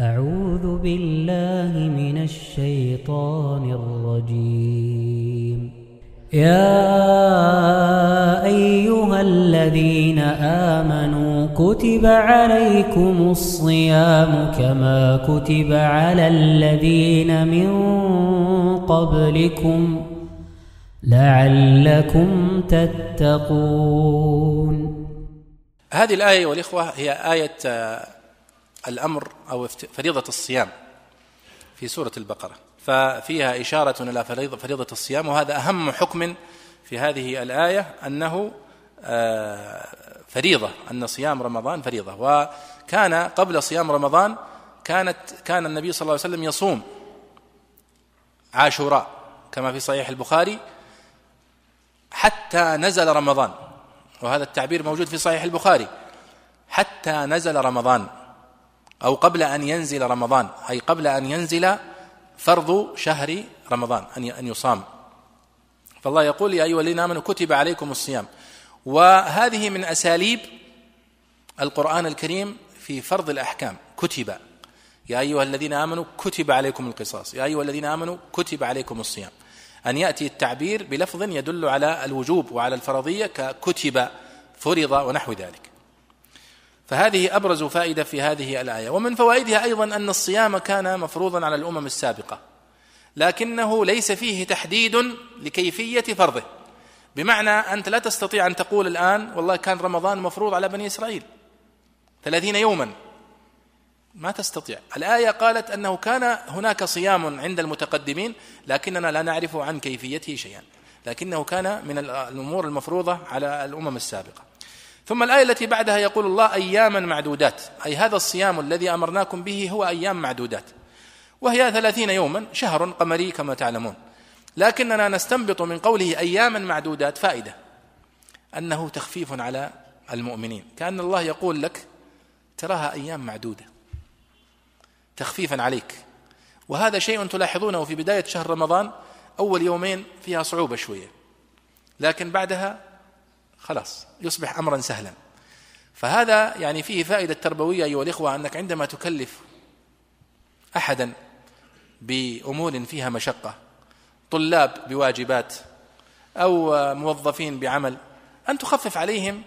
أعوذ بالله من الشيطان الرجيم. يا أيها الذين آمنوا كتب عليكم الصيام كما كتب على الذين من قبلكم لعلكم تتقون. هذه الآية والإخوة هي آية الأمر أو فريضة الصيام في سورة البقرة. ففيها إشارة إلى فريضة الصيام وهذا أهم حكم في هذه الآية أنه آه، فريضة أن صيام رمضان فريضة. وكان قبل صيام رمضان كانت كان النبي صلى الله عليه وسلم يصوم عاشوراء كما في صحيح البخاري حتى نزل رمضان. وهذا التعبير موجود في صحيح البخاري. حتى نزل رمضان. أو قبل أن ينزل رمضان. أي قبل أن ينزل فرض شهر رمضان أن أن يصام. فالله يقول يا أيها الذين آمنوا كتب عليكم الصيام. وهذه من أساليب القرآن الكريم في فرض الأحكام. كتب. يا أيها الذين آمنوا كتب عليكم القصاص. يا أيها الذين آمنوا كتب عليكم الصيام. أن يأتي التعبير بلفظ يدل على الوجوب وعلى الفرضية ككتب فرض ونحو ذلك. فهذه أبرز فائدة في هذه الآية. ومن فوائدها أيضا أن الصيام كان مفروضا على الأمم السابقة لكنه ليس فيه تحديد لكيفية فرضه. بمعنى أنت لا تستطيع أن تقول الآن والله كان رمضان مفروض على بني إسرائيل. ثلاثين يوما. ما تستطيع. الآية قالت أنه كان هناك صيام عند المتقدمين لكننا لا نعرف عن كيفيته شيئا. لكنه كان من الأمور المفروضة على الأمم السابقة. ثم الآية التي بعدها يقول الله أياما معدودات. أي هذا الصيام الذي أمرناكم به هو أيام معدودات. وهي ثلاثين يوما شهر قمري كما تعلمون. لكننا نستنبط من قوله أياما معدودات فائدة. أنه تخفيف على المؤمنين. كأن الله يقول لك تراها أيام معدودة. تخفيفا عليك. وهذا شيء تلاحظونه في بداية شهر رمضان. أول يومين فيها صعوبة شوية. لكن بعدها خلاص يصبح أمرا سهلا. فهذا يعني فيه فائدة تربوية أيها الإخوة أنك عندما تكلف أحدا بأمور فيها مشقة طلاب بواجبات أو موظفين بعمل أن تخفف عليهم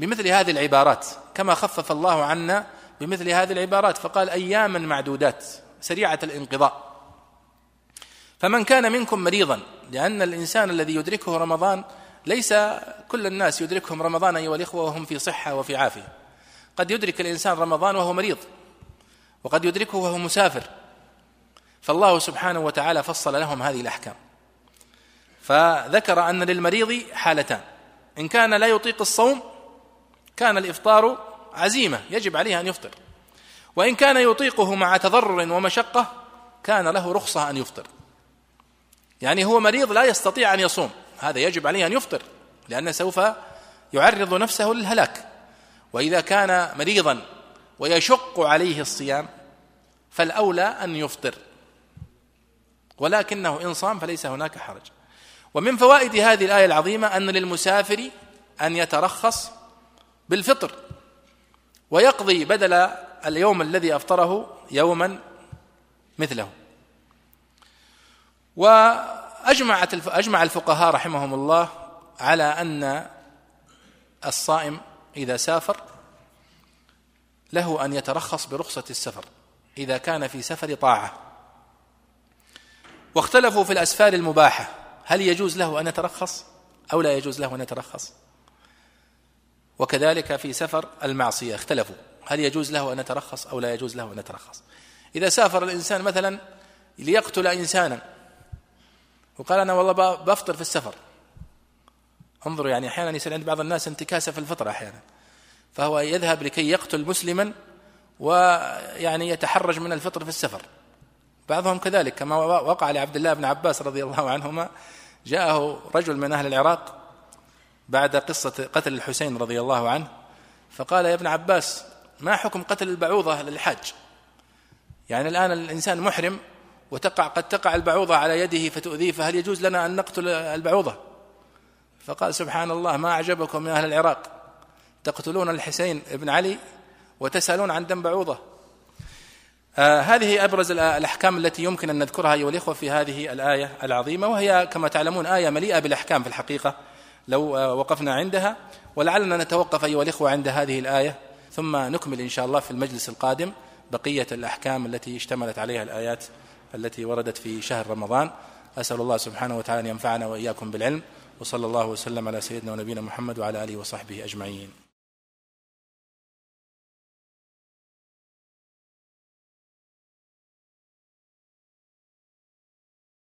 بمثل هذه العبارات كما خفف الله عنا بمثل هذه العبارات فقال اياما معدودات سريعة الانقضاء. فمن كان منكم مريضا لأن الإنسان الذي يدركه رمضان ليس كل الناس يدركهم رمضان أيها الإخوة وهم في صحة وفي عافية. قد يدرك الإنسان رمضان وهو مريض وقد يدركه وهو مسافر. فالله سبحانه وتعالى فصل لهم هذه الأحكام. فذكر أن للمريض حالتان. إن كان لا يطيق الصوم كان الإفطار عزيمة يجب عليه أن يفطر. وإن كان يطيقه مع تضرر ومشقة كان له رخصة أن يفطر. يعني هو مريض لا يستطيع أن يصوم. هذا يجب عليه أن يفطر لأنه سوف يعرض نفسه للهلاك. وإذا كان مريضا ويشق عليه الصيام فالأولى أن يفطر. ولكنه إن صام فليس هناك حرج. ومن فوائد هذه الآية العظيمة أن للمسافر أن يترخص بالفطر ويقضي بدل اليوم الذي أفطره يوما مثله. واجمعت أجمع الفقهاء رحمهم الله على أن الصائم إذا سافر له أن يترخص برخصة السفر إذا كان في سفر طاعة. واختلفوا في الأسفار المباحة هل يجوز له أن يترخص أو لا يجوز له أن يترخص؟ وكذلك في سفر المعصية اختلفوا هل يجوز له أن يترخص أو لا يجوز له أن يترخص؟ إذا سافر الإنسان مثلا ليقتل انسانا وقال أنا والله بفطر في السفر. انظروا يعني أحيانا يصير عند بعض الناس انتكاسة في الفطرة أحيانا. فهو يذهب لكي يقتل مسلما ويعني يتحرج من الفطر في السفر. بعضهم كذلك كما وقع لعبد الله بن عباس رضي الله عنهما جاءه رجل من أهل العراق بعد قصة قتل الحسين رضي الله عنه فقال يا ابن عباس ما حكم قتل البعوضة للحاج؟ يعني الآن الإنسان محرم وتقع قد تقع البعوضة على يده فتؤذيه فهل يجوز لنا أن نقتل البعوضة؟ فقال سبحان الله ما أعجبكم من أهل العراق. تقتلون الحسين بن علي وتسألون عن دم بعوضة. آه هذه أبرز الأحكام التي يمكن أن نذكرها أيها الإخوة في هذه الآية العظيمة وهي كما تعلمون آية مليئة بالأحكام في الحقيقة لو آه وقفنا عندها. ولعلنا نتوقف أيها الإخوة عند هذه الآية ثم نكمل إن شاء الله في المجلس القادم بقية الأحكام التي اشتملت عليها الآيات. التي وردت في شهر رمضان. أسأل الله سبحانه وتعالى أن ينفعنا وإياكم بالعلم. وصلى الله وسلم على سيدنا ونبينا محمد وعلى آله وصحبه أجمعين.